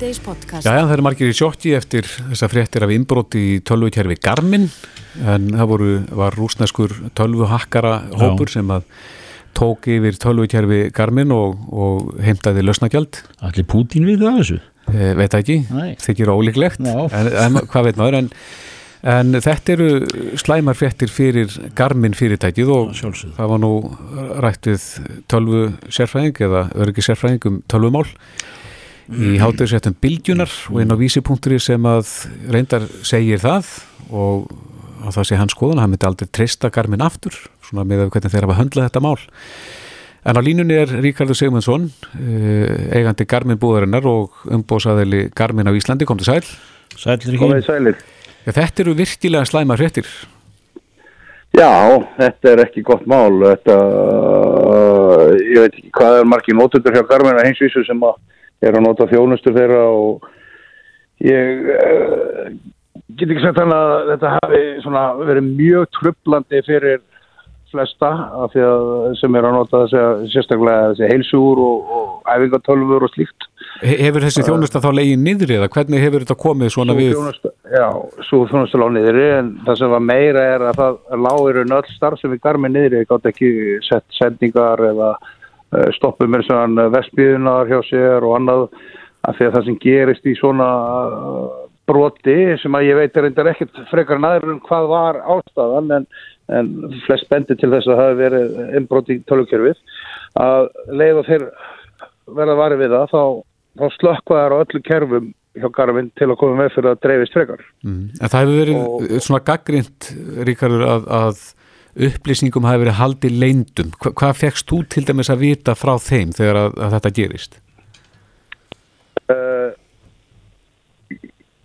Síðdeis podcast. Já, já, það eru margir í sjokki eftir þessa fréttir af innbróti í tölvukerfi Garmin en það voru, var rúsneskur tölvuhakkara hópur sem að tók yfir tölvukerfi Garmin og, og heimtaði lausnagjald Allir Pútín við það þessu e, veit það ekki, Nei. þykir ólíklegt Já. en, en hvað veit maður en, en þetta eru slæmar fréttir fyrir Garmin fyrirtækið og Sjálfsögðu. það var nú rætt við tölvu sérfræðing eða öryggi sérfræðing um tölvumál í hátuðsettum bylgjunar og inn á vísipunkturi sem að reyndar segir það og að það sé hans skoðan, hann myndi aldrei treysta Garmin aftur, svona með að hvernig þeir hafa höndlað þetta mál. En á línunni er Ríkardur Sigmundsson, eh, eigandi Garmin búðarinnar og umbósaðili Garmin á Íslandi, kom til sæl. Sælir sælir. Ja, þetta eru virkilega slæma fréttir. Já, þetta er ekki gott mál. Þetta, uh, ég veit ekki hvað er margir nótundur hjá Garmin að heimsvísu sem að er að nota þjónustur þeirra og ég uh, get ekki sagt þannig að þetta hafi svona verið mjög trublandi fyrir flesta af því að sem er að nota þessi sérstaklega þessi heilsugur og, og æfingatölfur og slíkt. He- Hefur þessi þjónusta þá legið niðri eða hvernig hefur þetta komið svona Sú við? þjónusta- Já, svo þjónustu lág niðri en það sem var meira er að það lágur en öll starf sem við garmið niðri gátt ekki sett sendingar eða stoppum með svona vestbíðunar hjá sér og annað af því að það sem gerist í svona uh, broti sem að ég veit er reyndar ekkert frekar næður en hvað var ástæðan en, en flest bendi til þess að það hafi verið innbrot í tölvukerfið að leið og þeir verða varið við það þá, þá slökkvaðar á öllu kerfum hjá Garmin til að koma með fyrir að dreifist frekar. Mm. En það hefur verið Og- svona gaggrind, Ríkardur, að, að upplýsingum hafi verið haldið leindum. Hva, hvað fegst þú til dæmis að vita frá þeim þegar að, að þetta gerist? Uh,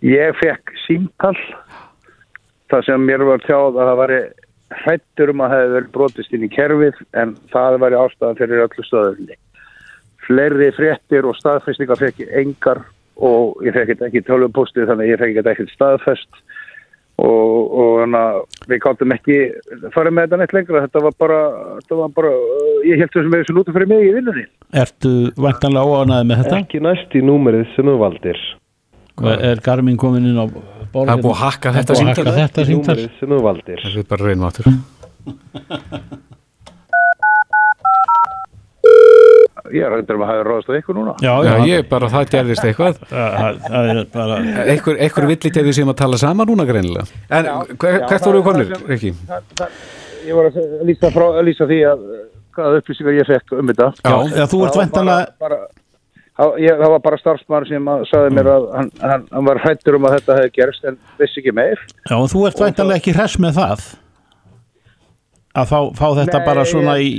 ég fekk símtal þar sem mér var tjáð að það væri hrættur um að það hefði verið brotist inn í kerfið en það væri ástæðan fyrir öllu stöðunni. Fleiri fréttir og staðfestingar fekk engar og ég fekk þetta ekki tölvupostið þannig að ég fekk þetta ekki staðfest og, og að við gáttum ekki farið með þetta neitt lengra þetta var bara, þetta var bara ég held þessum með þessu nútu fyrir mig í vinnunni Ertu vantanlega óanaði með þetta? Ekki næst í númerið sem þú valdir. Er Garmin komin inn á borðinu? Það er búið að hakka Það er þetta búið að hakka þetta valdir. Það er bara reynum ég er hættur um að hafa ráðast á ykkur núna Já, Já, já, ég bara, það gerðist eitthvað. það það- það er villit hefur sem að tala saman núna greinilega. En hver, hvert voru konir, Rikki? ég var að lýsa, frá, að lýsa því að hvaða upplýsingar ég fekk um þetta Já, já, þú ert bara, það- ég, það var bara starfsmann sem að sagði mér að hann, hann, hann var hættur um að þetta hefði gerst en vissi ekki meir Já, og þú ert vantanlega ekki hress með það að fá, fá þetta Nei, bara svona í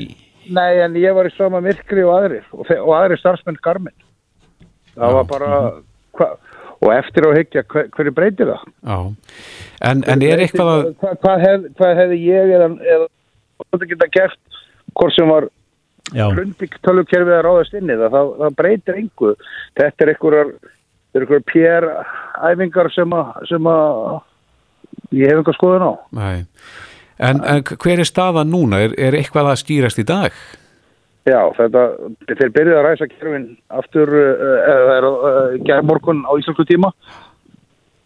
nei en ég var í sama myrkri og aðrir og, og aðrir starfsmenn garmin. Það var bara hva, og eftir á hyggja hver, hverju breytir það? Já. En, en er eitthvað að... hvað, hvað, hef, hvað hefði ég eða, þetta geta gert hvort sem var Já, hrundbygg tölvukerfið að ráðast inn í það, það, það breytir einhver þetta er einhverjar er einhverjar PR æfingar sem að, sem að ég hef einhver skoðun á. Nei. En, en hver er staðan núna? Er, er eitthvað að skýrast í dag? já, þetta, þeir byrjuði að ræsa kerfin aftur uh, morgun á íslensku tíma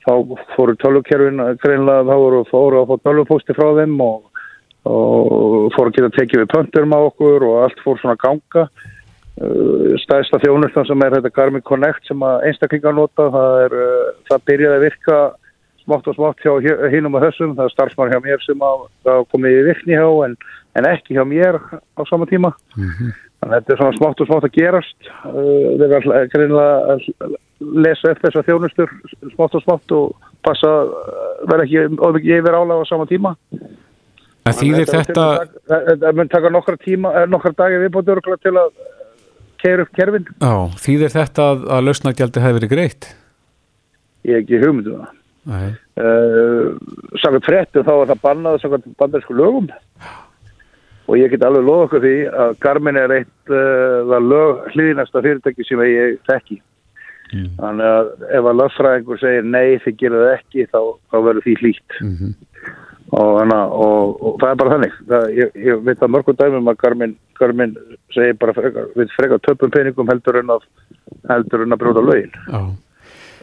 þá fóru tölvukerfin greinlega þá voru fóru að fá tölvupósti frá þeim og, og fóru að geta tekið við pönturum á okkur og allt fór svona ganga uh, stæðsta þjónustan sem er þetta Garmin Connect sem einstaklingar nota það, er, uh, það byrjaði að virka smátt og smátt hjá hinnum og þessum það er starfsmann hjá mér sem að komið í virkni hjá en, en ekki hjá mér á sama tíma þannig að þetta er svona smátt og smátt að gerast uh, þeir eru alltaf greinilega að lesa eftir þessar þjónustur smátt og smátt og passa að vera ekki yfir álega á sama tíma En þýðir þetta... Það mun taka nokkra tíma, eh, nokkra dagi viðbóttur til að keira upp kerfin. Já, þýðir þetta að, að lausnagjaldi hefur verið greitt? Ég hef ekki hugmyndu það. Uh, Samkvæmt fréttu þá er það bannað samkvæmt bandarsku lögum og ég get alveg loða okkur því að Garmin er eitt uh, lög hlýðinasta fyrirtæki sem ég þekki. Þannig að ef að lögfræðingur segir nei þið gerir það ekki þá, þá verður því hlýtt. Mhm. og, hana, og, og það er bara þannig það, ég, ég veit að mörgum dæmum að Garmin, Garmin segir bara frekar, við frekar töpum peningum heldur en að heldur en að brjóta lögin Já.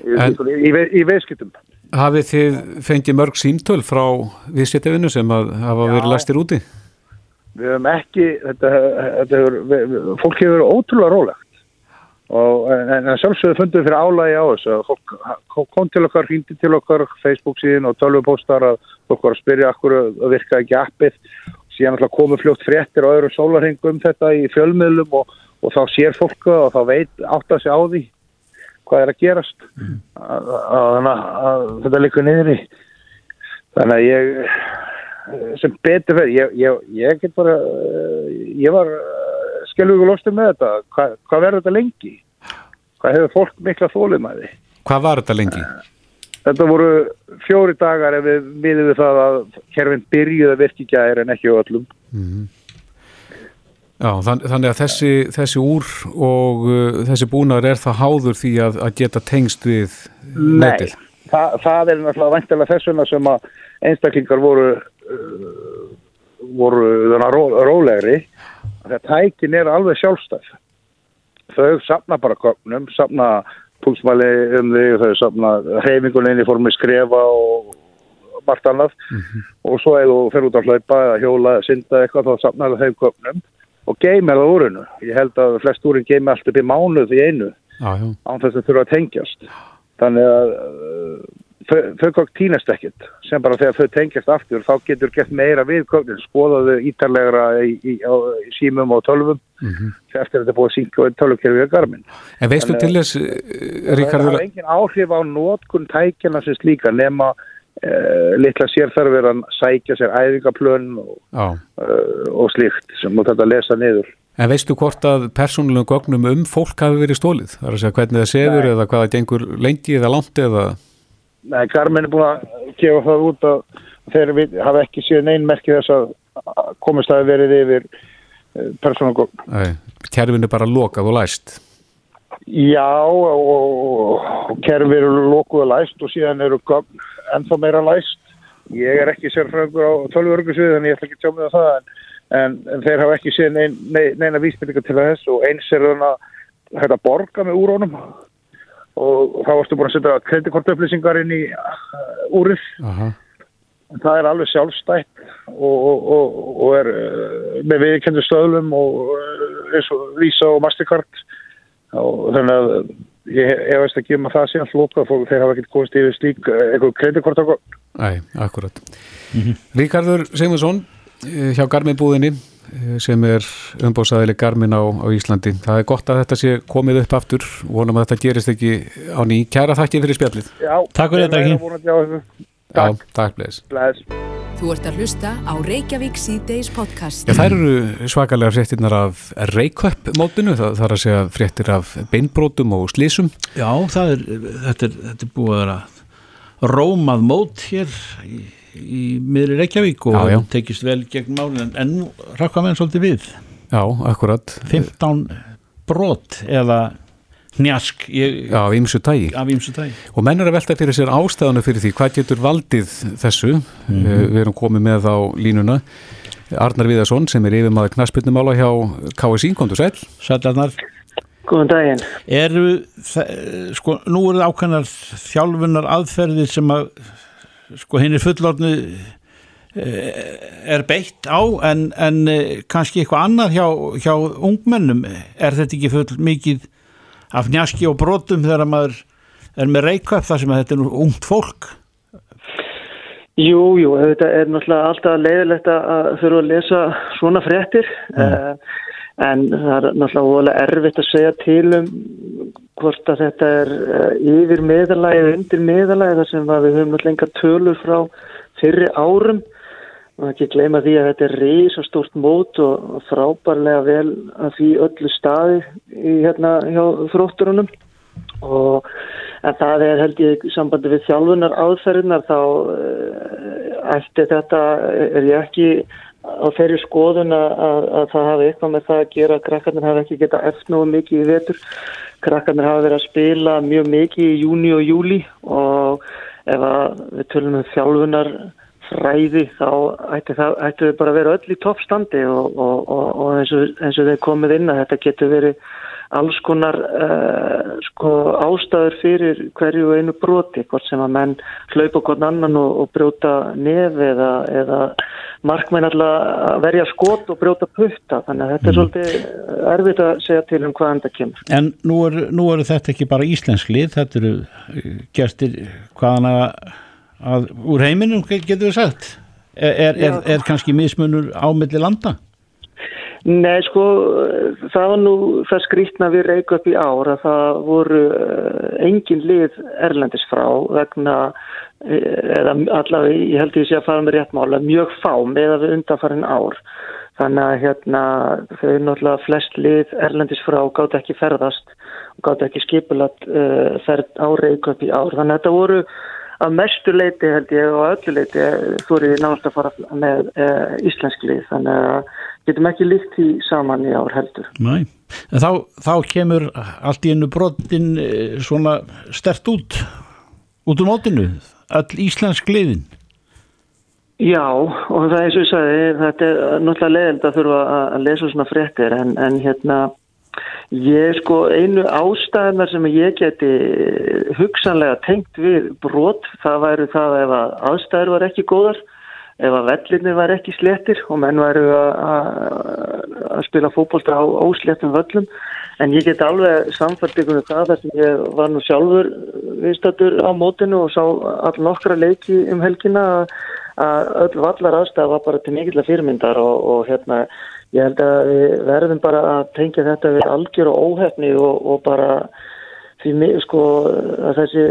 í, í, í, í veiskiptum. Hafið þið fengið mörg símtöl frá viðséttavinu sem að hafa Já. verið læstir úti? Við höfum ekki, þetta, þetta hefur, við, fólk hefur verið ótrúlega rólegt og en, en sjálfsögðu fundum við fyrir álægi á þessu að fólk kom- til okkar, hringdi til okkar Facebook síðan og tölvupóstar að fólk var að spyrja okkur að virka ekki appið síðan alltaf komu fljótt fréttir og öðru sólarhengum um þetta í fjölmiðlum og, og þá sér fólk það og þá veit átt að sig á því hvað er að gerast. Að, að, að, að þetta likur niður í. Þannig að ég sem betur fyrir, ég, ég, ég get bara ég var skelvug og lostið með þetta, Hva, hvað verður þetta lengi? Hvað hefur fólk mikla þóliðmæði Hvað var þetta lengi? þetta voru fjóri dagar ef við miðum við það að kerfin byrjuði að virki gæri en ekki á öllum Já, þann, þannig að þessi, þessi úr og uh, þessi búnar er það háður því að, að geta tengst við netið. Þa, það er náttúrulega vantilega þess vegna sem að einstaklingar voru uh, voru ró, rólegri. Þegar tækin er alveg sjálfstæð. Þau sapna bara gögnum sapna púlsmæli um því þau sapna hreyfingunni í formi skrefa og margt annað. Og svo ef þú fer út að hlaupa eða hjóla eða synda eitthvað þá sapna það þeim gögnum og geymir það úrinu ég held að flest úrin geymir allt upp í mánuð í einu. Án þess að þurfa að tengjast. Þannig að uh, þau, gögn týnast ekkit sem bara þegar þau tengjast aftur þá getur gett meira við gögnin. Skoðaðu ítarlegra í, í, á, í símum og tölvum. Mhm. eftir að þetta búið synka og tölvukerfið er garmin En veistu Þannig til þess, það Ríkardur, er engin áhrif á nótkun tækjana sem slíka nema uh, litla sérþarfir að sækja sér æfingaplön og, uh, og slíkt sem þú þetta að lesa niður en veistu hvort að persónulegum gögnum um fólk hafi verið stólið? Það er að segja hvernig það sefur Nei. eða hvað það gengur lengi eða langt eða, Nei, Garmin er búin að gefa það út að þeir hafa ekki síðan einn merki þess að komist að verið yfir persónagókn. nei, kerfin er bara lokað og læst. Já, og, og kerfi eru lokuð og læst og síðan eru gögn ennþá meira læst. Ég er ekki sérfræðingur á tölvörgusvið, þannig ég ætla ekki að tjá mig á það, en, en, en þeir hafa ekki síðan ein, nei, neina vísbyrninga til þess og eins er þannig að að borga með úrónum og þá varstu búin að setja kreditkortauplýsingar inn í uh, úrið. Aha. það er alveg sjálfstætt og, og, og, og er uh, með viðkendu stöðlum og uh, eins og Visa og Mastercard og þannig að ég hef veist ekki um að það sé að flóka fólk þeir hafa ekkert komist yfir slík uh, eitthvað kreditkort og Nei, akkurat. Ríkardur Sigmundsson eh, hjá Garmin búðinni eh, sem er umbóðsæðileg Garmin á, á Íslandi. Það er gott að þetta sé komið upp aftur. Vonum að þetta gerist ekki á ný. Kæra þakki fyrir spjallið. Já, Takk fyrir þetta, Ekki. Takk, takk bless. Þú ert að hlusta á Reykjavík síðdeis podcast. Já, þær eru svakalega fréttinnar af Reykjöp mótinu, það þarf að segja fréttir af beinbrótum og slísum. Já, það er, þetta er, þetta er búið að vera rómað mót hér í, í miðri Reykjavík og Já, já. tekist vel gegn málin en, nú rakka menn svolítið við Já, akkurat. 15 brot eða hnjask ég, Já, ímsu tægi. af ímsu tægi Og menn er að velta fyrir sér ástæðanu fyrir því hvað getur valdið þessu. Eh, Við erum komið með á línuna. Arnar Viðarsson sem er yfirmaður knaspirnumála hjá KSI, komdu sæl. Sætlarnar, Góðan daginn. eru sko, nú eru það ákveðnar þjálfunar aðferðir sem að sko hinn er fullorðnu er beitt á en, en eh, kannski eitthvað annað hjá, hjá ungmennum er þetta ekki full mikið af njaski og brotum þegar maður er með reykvæp þar sem þetta er nú ungt fólk Jú, jú, þetta er náttúrulega alltaf leiðilegt að þurfa að lesa svona fréttir mm. en það er náttúrulega erfitt að segja til um hvort að þetta er eh, yfir meðalagi eða undir meðalagi þar sem við höfum náttúrulega enga tölur frá fyrri árum og ekki gleyma því að þetta er risastórt mót og frábærlega vel að því öllu staði í hérna hjá þrótturunum. Og en það er held ég sambandi við þjálfunar aðferðinar þá uh, ætti þetta er ég ekki á þeirri skoðun að, að, að það hafi eitthvað með það að gera. Að krakkarnir hafi ekki geta eftir nógu mikið í vetur. Krakkarnir hafa verið að spila mjög mikið í júni og júli og ef við tölum um þjálfunar fræði þá ætti það ætti þau bara að vera öll í toppstandi og, og, og, og eins, og, eins og þeir komið inn að þetta getur verið alls konar uh, sko, ástæður fyrir hverju einu broti, hvort sem að menn hlaupa hvort annan og, og brjóta nef eða, eða markmenn alltaf verja skot og brjóta putta, þannig að þetta er svolítið erfitt að segja til um hvaðan þetta kemur. En nú eru er þetta ekki bara íslensk lið, þetta eru gestir hvaðan að, að úr heiminum getur við sagt. Er, er, er, er kannski mismunur á milli landa? Nei, sko, það var nú það skrýtna við reyku upp í ár að það voru uh, engin lið erlendis frá vegna, eh, eða allavega, ég held ég sé að fara með réttmála, mjög fá með að við undanfarin ár. Þannig að hérna, þau náttúrulega flest lið erlendis frá gátt ekki ferðast og gátt ekki skipulat uh, ferð á í ár. Þannig að þetta voru að mestu leiti held ég og öllu leiti þú eru náttúrulega að fara með uh, íslensk lið þannig að getum ekki líkt því saman í ár heldur. Næ, en þá, þá kemur allt í einu brotin eh, svona stert út út úr mótinu, all íslensk liðin. Já, og það er svo ég sagði, þetta er náttúrulega leiðild að þurfa að lesa svona fréttir en, en hérna ég sko einu ástæðunar sem ég geti hugsanlega tengt við brot, það væri það ef að aðstæður var ekki góðar ef að vellinni var ekki sléttir og menn væru að spila fókbólta á ósléttum völlum. En ég get alveg samfært ykkur um það þar sem ég var nú sjálfur viðstættur á mótinu og sá all nokkra leiki um helgina að öll vallar aðstæða var bara til mikill að fyrirmyndar og, og hérna ég held að við verðum bara að tengja þetta við algjör og óhefni og, og bara því sko að þessi,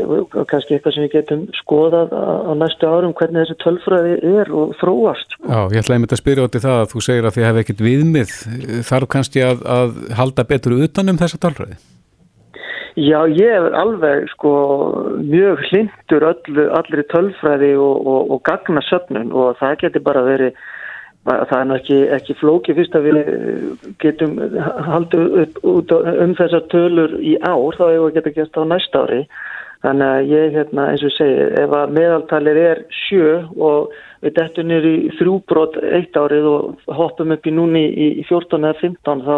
kannski eitthvað sem við getum skoðað á næstu árum hvernig þessi tölfræði er og þróast. Sko. Já, ég ætlaði með þetta að spyrja átti það að þú segir að þið hefði ekkit viðmið, þarf kannski að, að halda betur utanum þessa tölfræði? Já, ég er alveg sko mjög hlindur allir tölfræði og, og, og gagna söfnun og það getur bara verið það er ekki, ekki flóki fyrst að við getum haldið upp um þessar tölur í ár þá hefur við getið gert á næsta ári. Þannig að ég hérna eins og segi ef að meðaltalir er sjö og við dettum nýri þrjúbrot eitt árið og hoppum upp í núni í 14 eða 15 þá,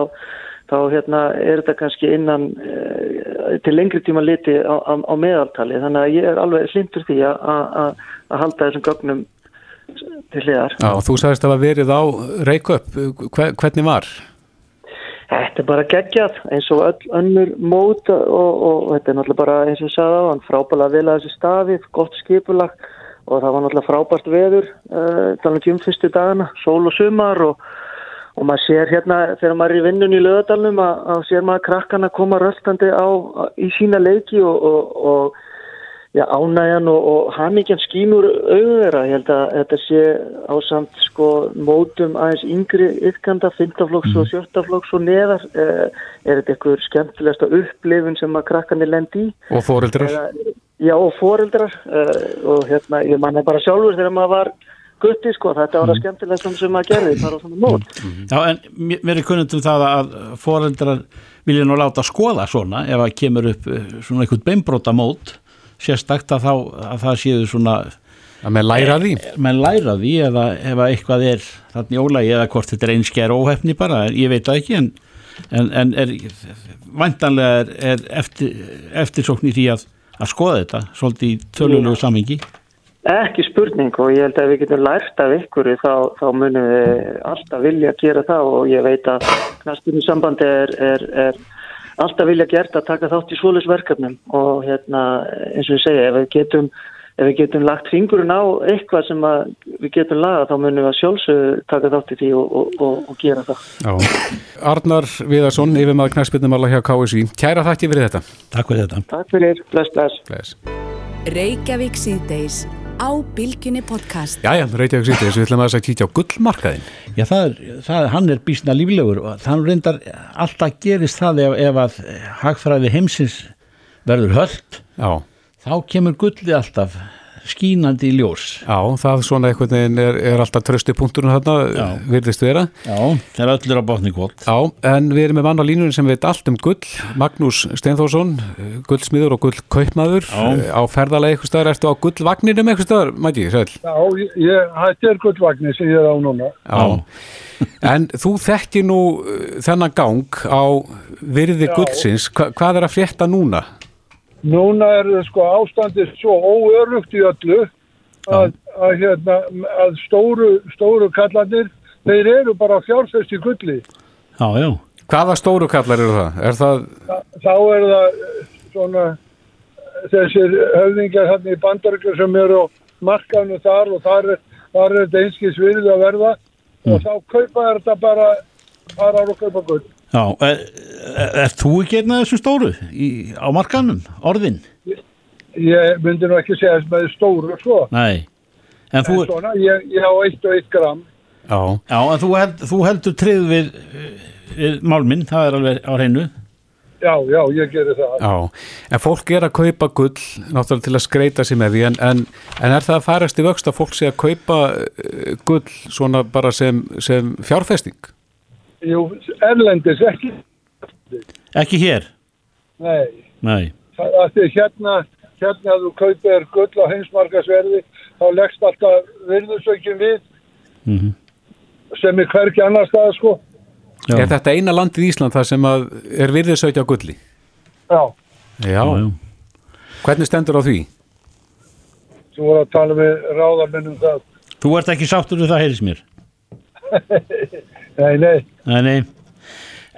þá hérna er þetta kannski innan e, til lengri tíma liti á, á, á meðaltali þannig að ég er alveg hlindur því að halda þessum gögnum til hliðar. Já, þú sagðist að það verið á Reykjöp, hvernig var? Þetta er bara geggjað eins og öll önnur mót og, og, og þetta er náttúrulega bara eins og ég sagði á hann frábæðilega vilja þessi stafið, gott skipulag og það var náttúrulega frábært veður uh, þannig um fyrstu dagana, sól og sumar og, og maður sér hérna þegar maður er í vinnun í lögadalunum að, að sér maður krakkana koma röstandi á, í sína leiki og já, ánægjan og, og hamingjan skínur auðvera, ég held að þetta sé ásamt sko mótum aðeins yngri yfkanda, 15 flokks og 17 mhm. flokks og neðar eh, er þetta einhver skemmtilegsta upplifun sem að krakkanir lendi í. Og foreldrar? Já, og foreldrar eh, og hérna, ég manna bara sjálfur þegar maður var gutti sko, þetta var að mhm. skemmtilegst sem maður gerði, bara svona mót. Mhm. Já, en mér er kunnund um það að foreldrar vilja nú láta skoða svona ef að kemur upp eh, svona einhvern beimbróta mót sérstakt að, þá, að það séu svona að menn læra því. e, menn læra því eða ef eitthvað er þarna jólagi eða hvort þetta er einskjær óhefni bara, ég veit það ekki en, en, en er vantanlega er, er eftir, eftirsókn í því að, að skoða þetta svolítið í tölulegu samengi Ekki spurning og ég held að við getum lært af ykkur þá, þá munum við alltaf vilja að gera það og ég veit að knastunum sambandi er, er, er alltaf vilja gert að taka þátt í svolisverkefnum og hérna eins og ég segja ef við getum, ef við getum lagt fingurinn á eitthvað sem við getum laga þá munum við að sjálfsög taka þátt í því og, og, og, og gera það. Já. Arnar Viðarsson, yfirmaður knæspilnum alla hjá KSI. Kæra þakki fyrir þetta. Takk fyrir þetta. Takk fyrir. Bless, bless. bless. Reykjavík síðdeis á Bilginni podcast. Jæja, Reykjavík sýttis, við ætlum að þess að kýtja á gullmarkaðin Já, það er, það, hann er bísna líflegur og þannig reyndar alltaf gerist það ef, ef að hagfræði heimsins verður höllt Já. þá kemur gullið alltaf skínandi ljós Já, það svona einhvern veginn er, er alltaf trösti punkturinn þarna, virðist vera. Já, þeir öllur á botni kvot Já, en við erum með mann á línunum sem veit allt um gull, Magnús Steinþórsson, gullsmiður og gullkaupmaður Já. á ferðalegi eitthvað staðar, ertu á gullvagninum eitthvað staðar, mæti, sæl? Já, ég, þetta er gullvagnir sem ég er á núna. Já. En þú þekkir nú uh, þennan gang á virði Já. gullsins, Hva, hvað er að frétta núna? Núna er það sko ástandið svo óörugt í öllu að, að, hérna, að stóru, stóru kallandir, þeir eru bara fjárfest í gulli. Já, já, Hvaða stóru kallar eru það? Er það, Þa, þá er það eh, svona þessir höfðingar hann í bandaríkjum sem eru á markanu þar og þar er, þar er þetta einskis virði að verða og þá kaupa er þetta bara bara að kaupa gull. Já er, er, er þú ekki einn af þessu stóru í, á markanum, orðin? Ég myndi nú ekki segja þess með stóru sko. Nei En þú, En svona, ég, ég á eitt og eitt gram. já, já, en þú, held, þú heldur trið við, við málminn, það er alveg á hreinu Já, já, ég gerir það. já, en fólk er að kaupa gull, náttúrulega til að skreita sig með því, en, en, en er það að farast í vöxt að fólk sé að kaupa uh, gull svona bara sem, sem fjárfesting? Jú, erlendis ekki. Ekki hér? Nei, Nei það að því hérna, hérna að þú kaupir gull á heimsmarkasverði, þá leggst alltaf virðusaukin við Mhm. sem er hverki annar stað, sko. Já. Er þetta eina landið í Ísland þar sem að er virðisauki á gulli? Já, Já. já. Hvernig stendur á því? þú voru að tala með ráðamenn um það. Þú ert ekki sáttur við það, heyrðis mér Nei, nei, Nei, nei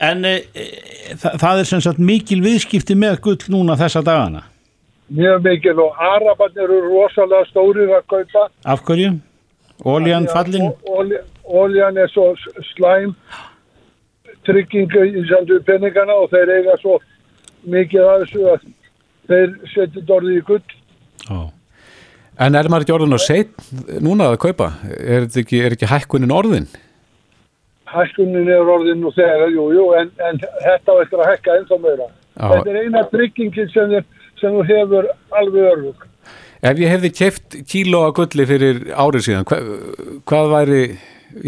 En e, e, það, er sem sagt mikil viðskipti með gull núna þessa dagana mjög mikil og arabarnir eru rosalega stórir að kaupa. Af hverju? Ólían fallin? Óljan er svo slæm tryggingu í sendu peningana og þeir eiga svo mikið af þessu að þeir setja dórði í gull. Já En er maður ekki orðin að seit núna að kaupa? Er þetta ekki, er ekki hækkunin orðin? Hækkunin er orðin og þegar, jú, jú, en, en þetta á eftir að hækka ennþá meira. Já. Þetta er eina tryggingin sem, sem þú hefur alveg örfug. Ef ég hefði keft kíló að gulli fyrir árið síðan, hva, hvað væri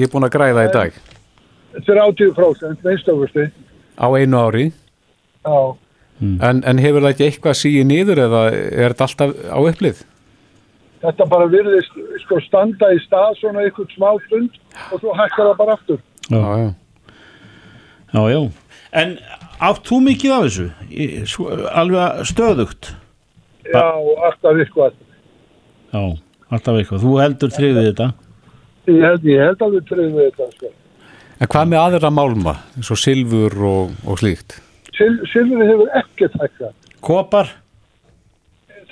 ég búin að græða í dag 30% minnstakusti. á einu ári? Já, En, en hefur það ekki eitthvað síið niður eða er þetta alltaf á upplið? þetta bara virðist sko standa í stað svona ykkur smá stund og svo hækkar það bara aftur. Já, já. Já, já En átt þú mikið af þessu? Í, svo, alveg stöðugt? Já, alltaf eitthvað. Já, alltaf eitthvað Þú heldur þriðið þetta? Ég held, ég held að við við þetta, sko. En hvað með aðra málma, eins og silfur og, og slíkt? Sil, Silfrið hefur ekkert hækkað. Kopar?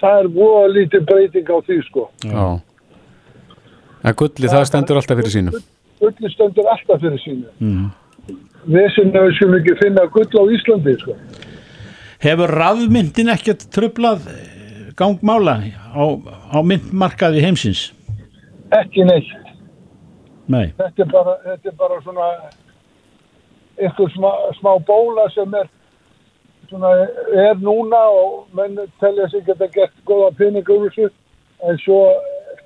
Það er voða lítið breyting á því, sko. Já. En gulli, það stendur alltaf fyrir sínu. Gulli stendur alltaf fyrir sínu. Mm. Við sem við skulum ekki finna gull á Íslandi, sko. Hefur rafmyndin ekkert trublað eh, gangmála á, á myndmarkaði heimsins? Ekki neitt. Nei Þetta er bara, þetta er bara svona ykkur smá, smá bóla sem er svona er núna og menn telja sig geta gett góða peninga úr þessu en svo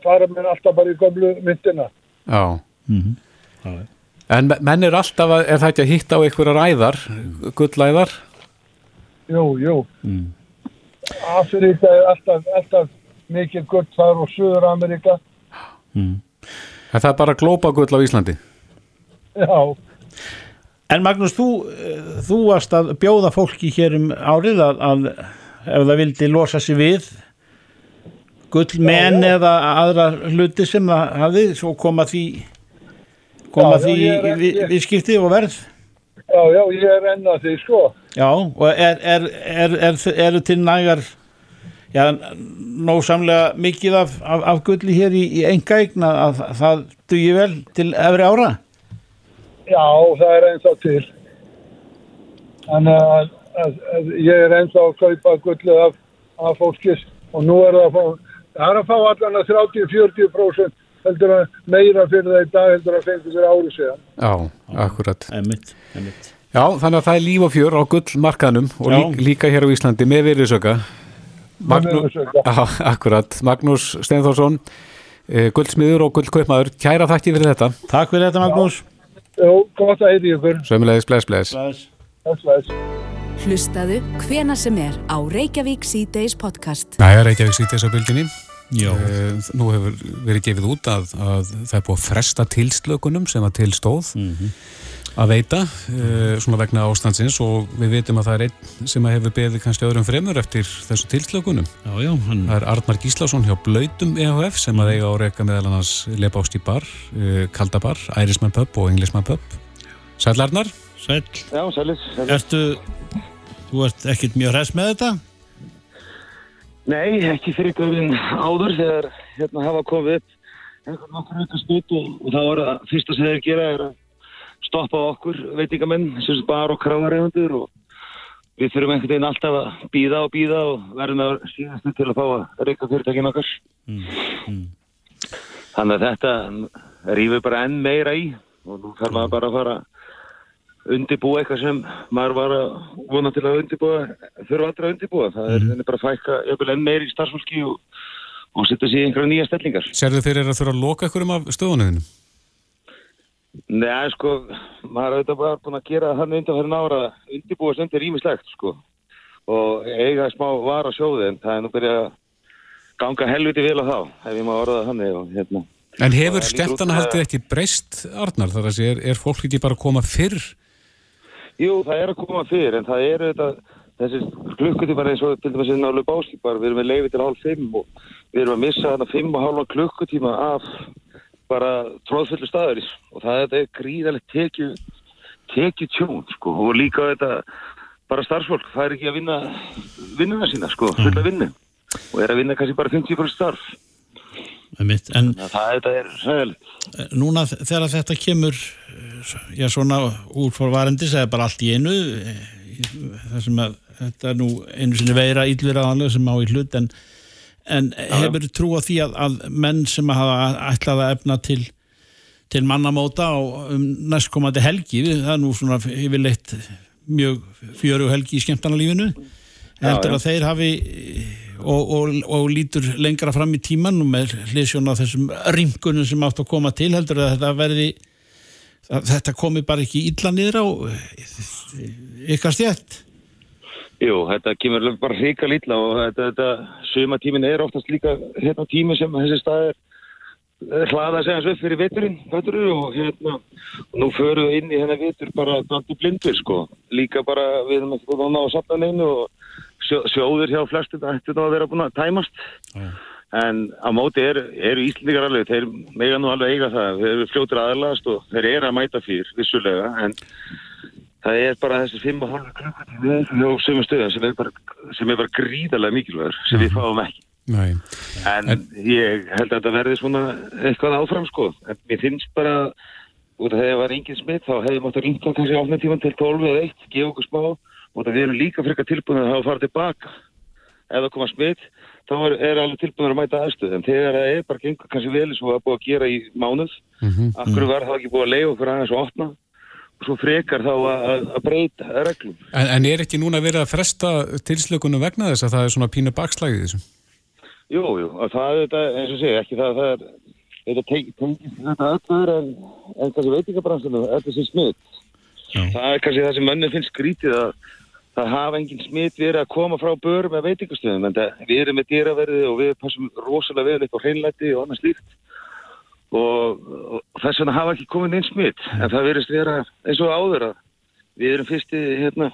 fara menn alltaf bara í gömlu myndina. Já. Mhm. En me- menn er alltaf, að, er það ekki að hitta á einhverjar æðar, gullæðar? Jú, jú. Mm. Afrika er alltaf, alltaf mikið gull þar og Suður Amerika. Mm. En það er bara glópagull á Íslandi? Já, En Magnús, þú, eh, þú varst að bjóða fólki hér um árið að, að ef það vildi losa sig við gullmenn eða aðra hluti sem það hafði, svo koma því koma Já, já, því við, ég- viðskipti og verð já, já, ég er enn að því, sko. Já, og er, er, er, er, eru til nægar já, nósamlega mikið af, af, af gulli hér í, í enga eigna að það dugi vel til efri ára? Já, það er ennþá til. Þannig að, að, að ég er ennþá að kaupa gullu af, af fólkis og nú er það að fá, það er að fá allan að 30-40% heldur að meira fyrir það í dag heldur að fengur fyrir ári síðan. Já, akkurat. Einmitt, einmitt. Já, þannig að það er líf og fjör á gullmarkaðnum og líka, líka hér á Íslandi með virðisöka. Magnú, já, akkurat, Magnús Steinþórsson uh, guldsmiður og guldkaupmaður kæra þakki fyrir þetta Takk fyrir þetta Magnús Jó, gott að heyri ykkur. Sömulegis, bless, bless Bless. Bless, bless. Hlustaðu hvena sem er á Reykjavík C-Days podcast. Næja, Reykjavík þess að bylginni Eh, Nú hefur verið gefið út að, að það er búið að fresta tilslökunum sem að tilstóð að veita uh, svona vegna ástandsins og við vitum að það er einn sem að hefur beðið kannski öðrum fremur eftir þessu tilslökunum. já, já hann, Það er Arnar Gíslason hjá Blautum EHF sem að eiga á reyka meðal annars Lebást í bar, uh, Kaldabar, Ærismann Pub og Englismann Pub. Sæll Arnar? Sæll Já, sælis. Ertu, þú ert ekkert mjög hress með þetta? Nei, ekki fyrir göfin áður þegar hérna hafa komið upp einhvern nokkur auka spyt og, og það var að fyrsta sem þeir gera er að stoppa okkur veitingamenn sem bar og kráðareifundur og við þurfum einhvern veginn alltaf að býða og býða og verðum að síðastu til að fá að reyka fyrirtækin okkar. Þannig að þetta rýfur bara enn meira í og nú þarf maður bara að fara að undirbúa eitthvað sem maður var að vona til að undirbúa, þurfa aldrei að undirbúa. Það er mm. bara að fækka jöfnvel enn meira í starfsfólki og, og setja sér í einhverja nýja stellingar. Serðu þeir eru að þurfa að loka ykkur um af stöðunniðinu? Nei, sko, maður er auðvitað bara búin að gera hann undanfærin ára að undirbúa sem þetta er ímislegt, sko. Og eiga smá var á sjóði en það er nú byrjað að ganga helviti vel á þá, ef ég má orða það hann og hérna. En hefur skemmtanahaldið að- ekki breyst, Arnar? Þar að sé, er, er fólk ekki bara að koma fyrr? Jú, það er að koma fyrir, en það eru þetta, þessi klukkutímar eins og til dæmis inn á Lubáskipar, við erum með leiði til hálf fimm og við erum að missa þarna fimm og hálfa klukkutíma af bara tróðfullu staður og það þetta er gríðalegt tekju, tekju tjón, sko, og líka þetta bara starfsfólk, það er ekki að vinna vinnuna sína, sko, fulla vinnu. Og er að vinna kannski bara 50% starf. Einmitt. En að það er sæðilegt. eh, núna þegar þetta kemur eh, já svona úr fórvarendis eða bara allt í einu eh, það sem að þetta er nú einu sinni veira íllur aðanlega sem á í hlut en, en hefur trú á því að, að menn sem hafa ætlað að efna til til mannamóta á um næstkomandi helgi, það er nú svona yfirleitt mjög fjöru helgi í skemmtanalífinu heldur já. að þeir hafi og, og, og lítur lengra fram í tíman og með hliðsjón á þessum ringunum sem átt að koma til heldur að þetta verði að þetta komi bara ekki illa niður á ykkar stjætt Jú, þetta kemur bara hrika lítla og þetta, þetta suma tímin er oftast líka hérna tími sem þessi stað er er hlaða sig hans upp fyrir veturinn, veturinn og hérna og nú förum við inn í hennar vetur bara daldi blindur sko, líka bara við erum ekki búin að ná að sapna neinu og sjó, sjóður hjá flestum ættu þá að vera búin að tæmast. En á móti er, eru Íslendingar alveg, þeir mega nú alveg eiga það, þeir eru fljótur aðalast og þeir eru að mæta fyrir, vissulega, en það er bara þessi fimm og hálfa klukkutími hjá sömu stöðum sem er bara, er bara gríðarlega mikilvægur, sem við fáum ekki. Nei. En, ég held að þetta verði svona eitthvað áfram sko. En mér finnst bara, af þegar það var engin smitt, þá hefði mátt að ringa kannski áfna tíman til 12 eða 1, gefa okkur smá, og það erum líka frekar tilbúin að hafa farið tilbaka. Ef það koma smitt, þá er, er alveg tilbúin að mæta aðstöð. En þegar það er bara gengur kannski vel eins og það er búið að gera í mánuð, Mhm. af hverju var það ekki búið að leiða okkur aðeins og opna, og svo frekar þá að, breyta reglum. En, en er ekki núna verið að fresta tilslökunum vegna þess að það er svona pínu bakslægið í þessu? Jú, jú, það er þetta, eins og segja, ekki það, það er, þetta tengist þetta ölluður en, en kannski veitingabransunum, þetta sem smitt. Það er kannski það sem mönnum finnst skrítið að það hafa engin smitt verið að koma frá bör með veitingastöðum, en það, við erum með dýraverði og við passum rosalega vel upp á hreinlæti og annað slíkt. Og, og þess vegna hafa ekki komið neins smitt, en það verist vera eins og áður að við erum fyrsti, hérna,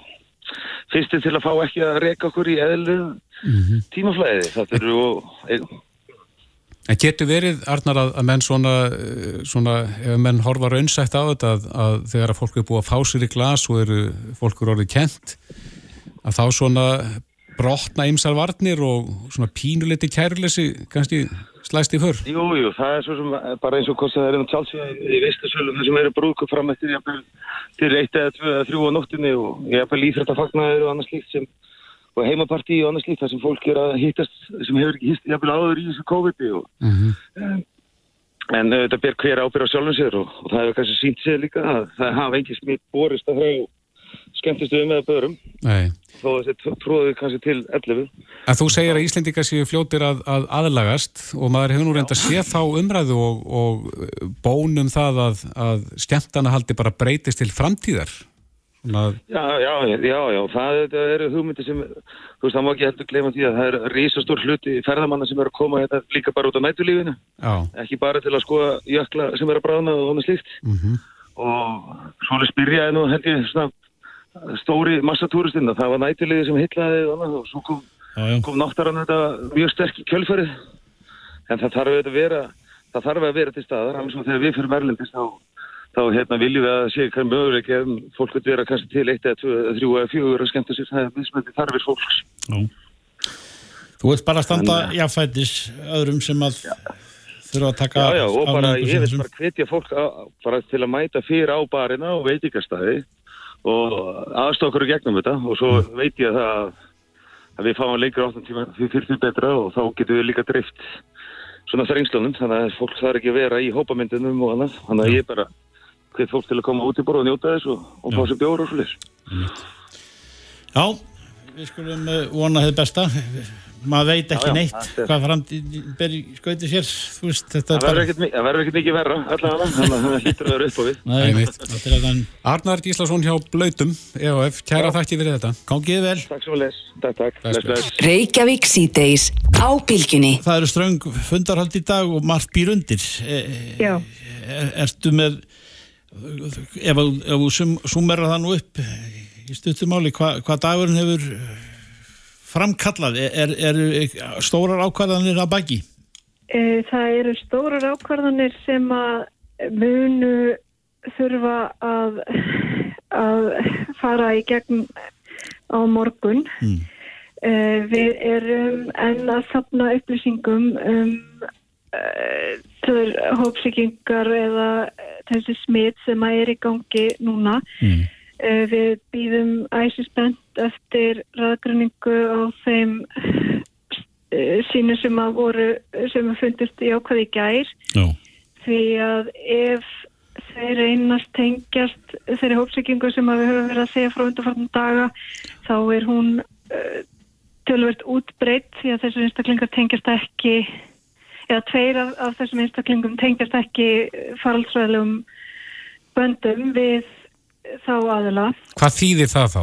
fyrsti til að fá ekki að reka okkur í eðlu tímaflæði. Það eru og En getur verið, Arnar, að, að menn svona, eh, svona, ef menn horfa raunsætt á þetta að, að þegar að fólk er búið að fá sér í glas og eru fólk eru orðið kent, að þá svona brotna ymsar varnir og svona pínuliti kæruleysi kannski slæst í för. Jú, jú, það er svo sem bara eins og hvort það er inn á tjálsvíða í veistasölum þar sem eru brúðkup fram eftir til eitt eða tvö eða þrjú á nóttinni og jafnvel íþrættafagnaður og annað slíkt sem og heimapartí og annað slíkt þar sem fólk er að hittast sem hefur ekki hitt jafnvel áður í þessu COVID-i og en uh, þetta ber hver ábyrð á sjálfum sér og, og það hefur kannski sínt sér líka að það hafa ekki smitt borist að frá skemmtistuðum eða börum. Nei. þó þessi tróði kannski til 11 En þú segir að Íslendingar séu fljótir að, að aðlagast og maður hefur nú reynda að sé þá umræðu og, og bónum það að, að skemmtana haldi bara breytist til framtíðar. Svona, Já, já, já, já, það þetta eru hugmyndi sem, þú veist, það má ekki heldur gleyma því að það er rísastór hluti ferðamanna sem eru að koma hérna líka bara út á nætulífinu, ekki bara til að skoða jökla sem eru að bráðna og annað slíkt. Mhm, og svona spyrjaði nú held ég svona stóri massatúristinn að það var nætulífi sem hillaði og og svo kom, Já, já. kom náttarann þetta mjög sterk í kjölfarið. En það þarf að vera það þarf að vera til staðar, þegar við fyrir Merlindis þá, þá hérna viljum við að sé hvað möguleik ef fólk vil vera kannski til eitt eða tvö, eða þrjú eða fjögur að skemmta sér það er mismöndi þarfir fólks. Þú vilt bara standa jafnfætis öðrum sem að þurfa að taka Já, já, og bara ég vil bara hvetja fólk á, bara til að mæta fyrir á barina og veitingastæði og aðstokkur í gegnum þetta. Og svo Mm. veit ég að, að við fáum lengur áttan tíma því fyrir því betra og þá getum við líka dreift svona þrengslunum. Þannig að fólk þarf ekki að vera í hópamyndunum og annað. Þannig að ég bara hvet fólk til að koma út í borð og njóta þess og, og fá sér bjóra og svo Já, við skulum uh, vona þið besta. Maður veit ekki Já, já, neitt er- hvað framtíð skauti sér. Þú veist, þetta Það er verður bara ekkert mikið verra allavega að það hlýtur að vera upp á við. Arnar Gíslason hjá Blautum, EOF, kæra þakki fyrir þetta. Gangið vel. Takk les, takk, takk. Reykjavík síðdeis á bylgjunni. Það eru ströng fundarhald í dag og margt býr undir. E, Já. er, Ertu með ef, þú- sumera það nú upp í stuttumáli hva, hvað dagurinn hefur framkallað er, er, er stórar ákvarðanir að baki Eh, Það eru stórar ákvarðanir sem að munu þurfa að, að fara í gegn á morgun. Mm. Eh, Við erum enn að sapna upplýsingum um hópsíkingar eða eh, þessi smitt sem að er í gangi núna. Mm. Eh, Við býðum æsisbent eftir raðgruningu á þeim eh, sínu sem að voru sem að fundist í ákvaði gær. Já, því að ef þeir reynast tengjast þeirri hópsækingu sem að við höfum verið að segja frá undarfartum daga þá er hún uh, tölvert útbreytt því að þessum einstaklingar tengjast ekki eða tveir af, af þessum einstaklingum tengjast ekki faraldsvæðlegum böndum við þá aðila. Hvað þýðir það þá?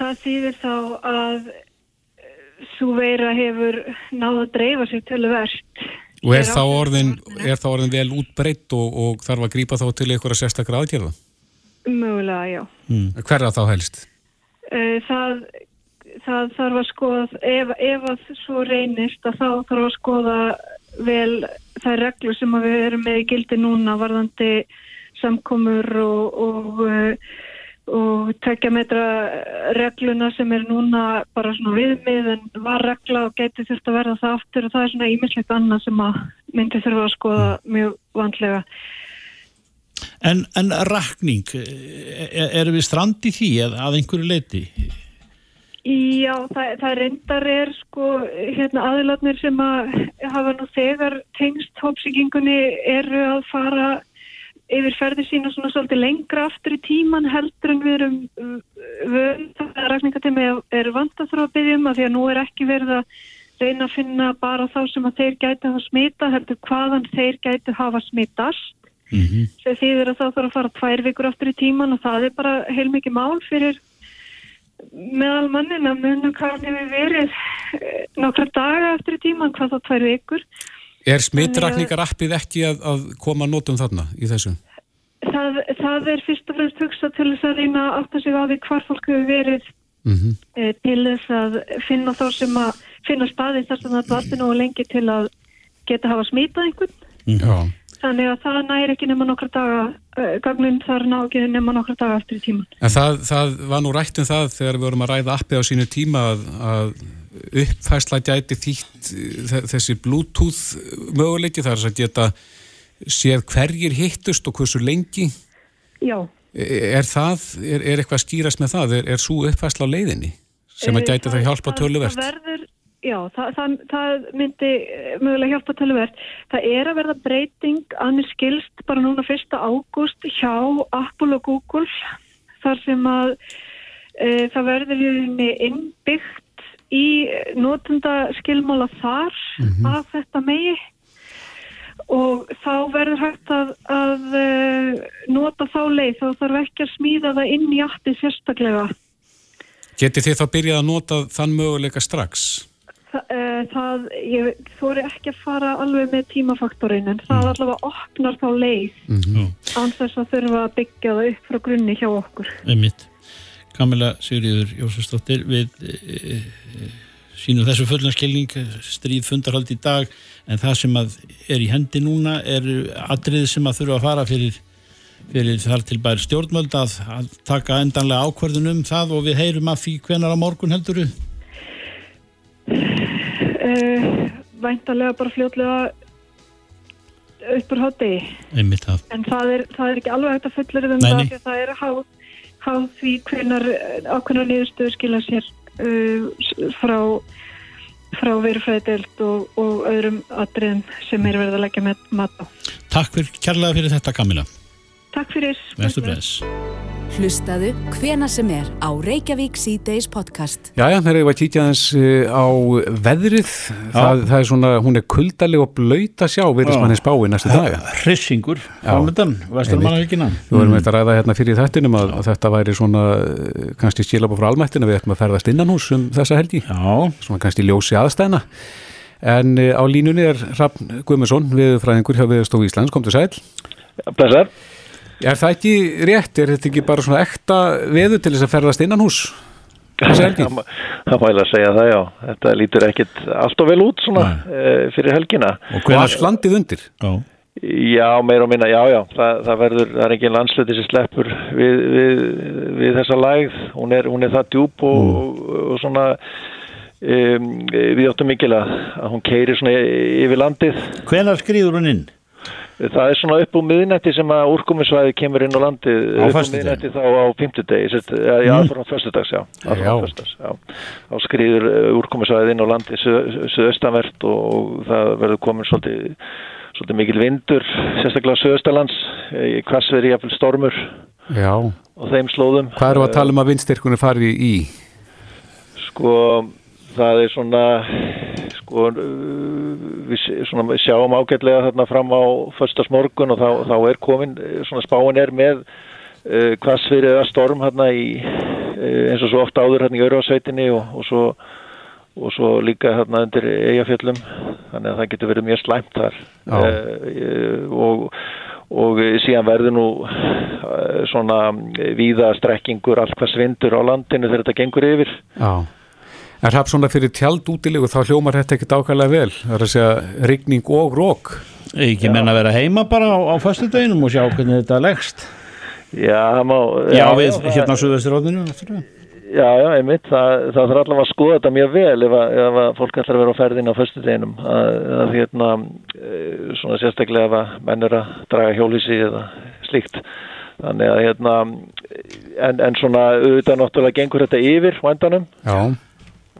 Það þýðir þá að svo veira hefur náða að dreifa sér tölvert. Og er þá orðin, er þá orðin vel útbreytt og, og þarf að grípa þá til einhverja sérstakra aðgerða? Mögulega, já. Hverra þá helst? Eh, Það, það þarf að skoða, ef, ef að svo reynist að þá þarf að skoða vel þær reglur sem við erum með í gildi núna varðandi samkomur og, og, eh, og tekja metra regluna sem er núna bara svona viðmið en var regla og geti þurft að verða það aftur og það er svona ímislegt annað sem að myndi þurfa að skoða mjög vandlega. En, en rakning, er, erum við strand í því að, að einhverju leiti? Já, það, það reyndar er sko, hérna aðilatnir sem að hafa nú þegar tengst hópsíkingunni eru að fara yfir ferði sína svona svolítið lengra aftur í tíman heldur en við erum völd það rækningatemi er vant að þurfa að byggja um að því að nú er ekki verið að reyna að finna bara þá sem að þeir gæti hafa smita heldur hvaðan þeir gæti hafa smitast. Mm -hmm. sem þýðir að það þarf að fara tvær vikur aftur í tíman og það er bara heilmikið mál fyrir meðal mannin að munum hann hefur verið eh, nokkra daga eftir í tíman hvað þá tvær vikur Er smittrakningar appið ekki að, að koma að notum þarna í þessu? það, það er fyrst og fremst hugsað til þess að reyna að átta sig á því hvar fólk hefur verið Mm eh, til þess að finna þá sem að finna staði þar sem það dvaldi nú lengi til að geta hafa smitað einhvern Já. þannig að það næri ekki nema nokkra daga uh, gagnum þar ná ekki nema nokkra daga eftir í tíman En það, það var nú rætt um það þegar við vorum að ræða appið á sínu tíma að, að uppfærsla gæti þýtt eh, þessi bluetooth möguleiki þar að geta séð hverjir hittust og hversu lengi Já, er það, er, er eitthvað að skýrast með það er, er svo uppfærsla á leiðinni sem að Eh, gæti það hjálpa töluvert Það verður, já, það, það, það myndi eh, mögulega hjálpa töluvert. Það er að verða breyting annir skilst bara núna 1. ágúst hjá Apple og Google þar sem að uh, það verður í rauninni innbyggt í notenda skilmála þar að þetta megi. Og þá verður hægt að, að uh, nota þá leið. Þá þarf ekki að smíða það inn í appi sérstaklega. Getið þið þá byrjað að nota þann möguleika strax? Þa, uh, það, ég þóri ekki að fara alveg með tímafaktorinn en það allavega opnar þá leið Já, án þess að þurfa að byggja það upp frá grunni hjá okkur. Einmitt. Kamila Sigriður Jósefsdóttir við e, e, sínum þessu fullanskilning stríð fundarhald í dag en það sem að er í hendi núna er atrið sem að þurfa að fara fyrir, fyrir þar til bæri stjórnmöld að, að taka endanlega ákvörðun um það og við heyrum að því hvenar á morgun heldur við uh, væntalega bara fljótlega uppur það. en það er, það er ekki alveg hægt að fullur um það því að það er háð, háð því hvenar ákveðnar niðurstöður skila sér uh, frá frá verufræðidelt og, og öðrum atriðum sem er verið að leggja með mat á. Takk fyrir kærlega fyrir þetta Kamila. Takk fyrir. Vestu bless. Hlustaðu hvena sem er á Reykjavík C-Days podcast. Jæja, þegar ég var að kíkja aðeins eh, á veðrið, það, það er svona, hún er kuldaleg og blöyt að sjá, virðist Já. manni spái næstu daga. Hrissingur, Já. framöndan, vesturmannavíkina. Við vorum eitthvað að ræða hérna fyrir þættinum að, að þetta væri svona eh, kannski skilabá frá almættina við ættum að ferðast innan hús um þessa helgi, Já, svona kannski ljósi aðstæðna. En eh, á línunni er Hrafn Guðmundsson, viðfræðingur hjá Viðstof Íslands, kom til sæl. Blessar. Er það ekki rétt? Er þetta ekki bara svona ekta veður til þess að ferðast innan hús? Það má eiginlega segja það, já. Þetta lítur ekkit alltaf vel út svona uh, fyrir helgina. og Og allt landið undir? Já, Já, meira og minna, já, já. Það, það verður, það er engin landsluti sem sleppur við, við, við þessa lægð. Hún er, hún er það djúb og, og, og svona um, við áttum mikil að, að hún keiri svona yfir landið. hvenar skrýður hún inn? Það er svona upp úr miðnætti sem að úrkomisvæði kemur inn á landið Á upp úr miðnætti þá á já, Mm. frá föstudags, já, Já. já. Þá skriður úrkomisvæði inn á landið söðaustanvert og, og það verður komin svolítið, svolítið mikil vindur sérstaklega söðaustalands hvassveri jafnvel stormur Já. og þeim slóðum Hvað eru að tala um að vindstyrkunni fari í? sko það er svona sko uh, við svona, við sjáum ágætlega þarna fram á föstasmorgun og þá, þá er komin uh, svona spáin er með uh, hvassfyrir eða storm hérna í uh, eins og svo oft áður hérna í Örvarsveitinni og, og svo og svo líka hérna undir eigafjöllum þannig að það getur verið mjög slæmt þar. Uh, og og síðan verður nú svona víða strekkingur allt hvað svindur á landinu þegar þetta gengur yfir. Já. Er það svona fyrir tjald útilegu þá hljómar þetta ekkit ákvæmlega vel? Það er að segja rigning og rók. Ekki menn að vera heima bara á, á föstudeginum og sjá hvernig þetta leggst. Já, það má Já, við það- hérna á Suðvesturróðinu. Já, já, einmitt, það, það þarf allavega að skoða þetta mjög vel ef, að, ef að fólk ætlar að vera á ferðin á föstudeginum að, að hérna eh, svona sérstaklega ef að menn er að draga hjólísi eða slíkt þannig að hérna en, en svona auðvitað náttúrulega gengur þetta yfir vandanum Já.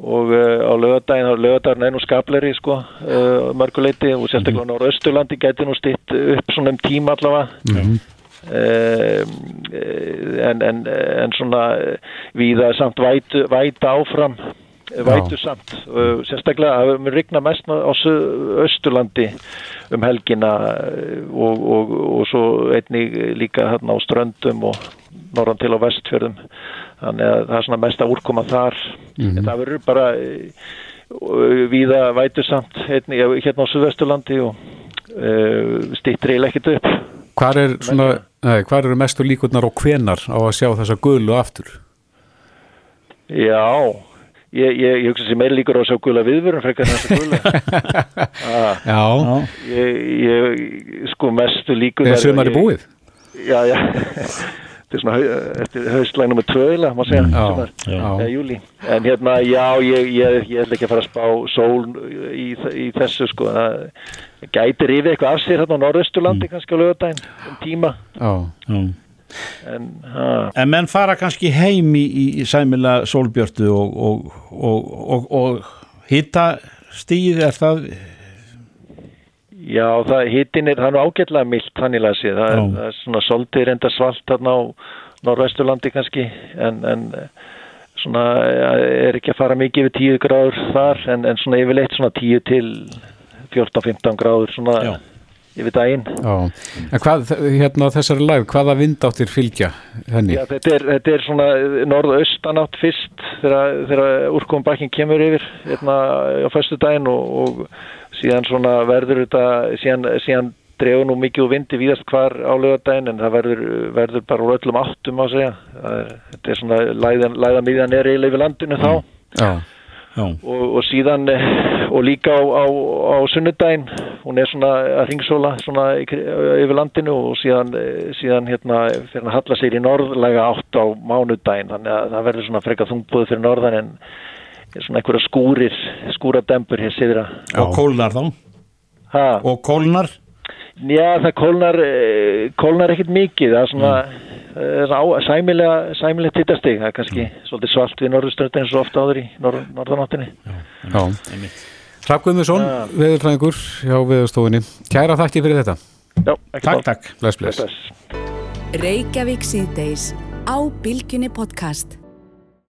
Og uh, á lögadaginn, lögadaginn er nú skapleri sko, uh, mörguleiti og sérstaklega á Norðausturlandi gæti nú stitt upp svona um tíma allavega. Mm en, en, en svona eh, víða samt vætu, væta áfram. eh, vætu samt uh, sérstaklega mun rigna mest á Östurlandi um helgina eh, og, og, og svo einnig líka hérna á ströndum og norðan til á vestfjörðum. Þannig að það er svona mest að úrkoma þar. En það verður bara uh, víða vætu samt einnig, hérna á Suðvesturlandi og uh, stýttir eiginlega ekkert upp. Hvar, er svona, nei, hvar eru mestu líkurnar og hvenar á að sjá þessa gulu aftur? Já, ég, ég, ég hugsa sem meira líkur á að sjá gula viðvörun frekar en þessa gula. ah, Já. ég, ég, sko mestu líkur... Er sumari búið? Já, já. Þetta er svona hau- eftir haustlæg nummer tvöðila, má segja, Já, sumar, já. eða júli. En hérna, já, ég, ég, ég ætla ekki að fara að spá sól í, í þessu, sko. Það gæti rifið eitthvað af sér hérna á Norðausturlandi kannski á lögadaginn, um tíma. Já. Já. En, En menn fara kannski heim í, í, sæmila sólbjörtu og, og, og, og, og hitta stíð er það? Já, það, hittin er, nú ágætlega milt þannig að sé, það er, það er svona soldið reynda svalt þarna á Norðvesturlandi kannski, en, en, svona er ekki að fara mikið yfir 10 gráður þar en, en svona yfirleitt svona 10 til 14-15 gráður svona Já. Yfir daginn. Já, en hvað, hérna þessari live, hvaða vindáttir fylgja henni? Já, þetta er, þetta er svona norðaustanátt fyrst þegar, þegar úrkombakkin kemur yfir hérna á föstu daginn og, og síðan svona verður þetta síðan, síðan dregur nú mikið úr vindi víðast hvar á lögadaginn en það verður, verður bara öllum áttum að segja. Þetta er svona læðan, miðjan er eiginlega yfir landinu þá. Já, og, og síðan eh, og líka á, á, á sunnudaginn hún er svona að ringsóla svona yfir landinu og síðan, eh, síðan hérna fyrir að halla sér í norðlega átt á mánudaginn þannig að það verður svona frekar þungbúð fyrir norðan en svona einhverja skúrir skúradembur hér siðra og kólnar þá? Ha, og kólnar? Já, það kólnar eh, kólnar ekkit mikið það er svona mm. Á, sæmilega, sæmilega tittastig það er kannski svolítið svalt við norðustöndin eins og ofta áður í norð, norðanáttinni já. Hrafn Guðmundsson, veðurfræðingur hjá veðurstofunni. Kæra þakki fyrir þetta. Já, ekki Takk, takk Bless, bless. Bless. Reykjavík síðdeis á Bilginni podcast.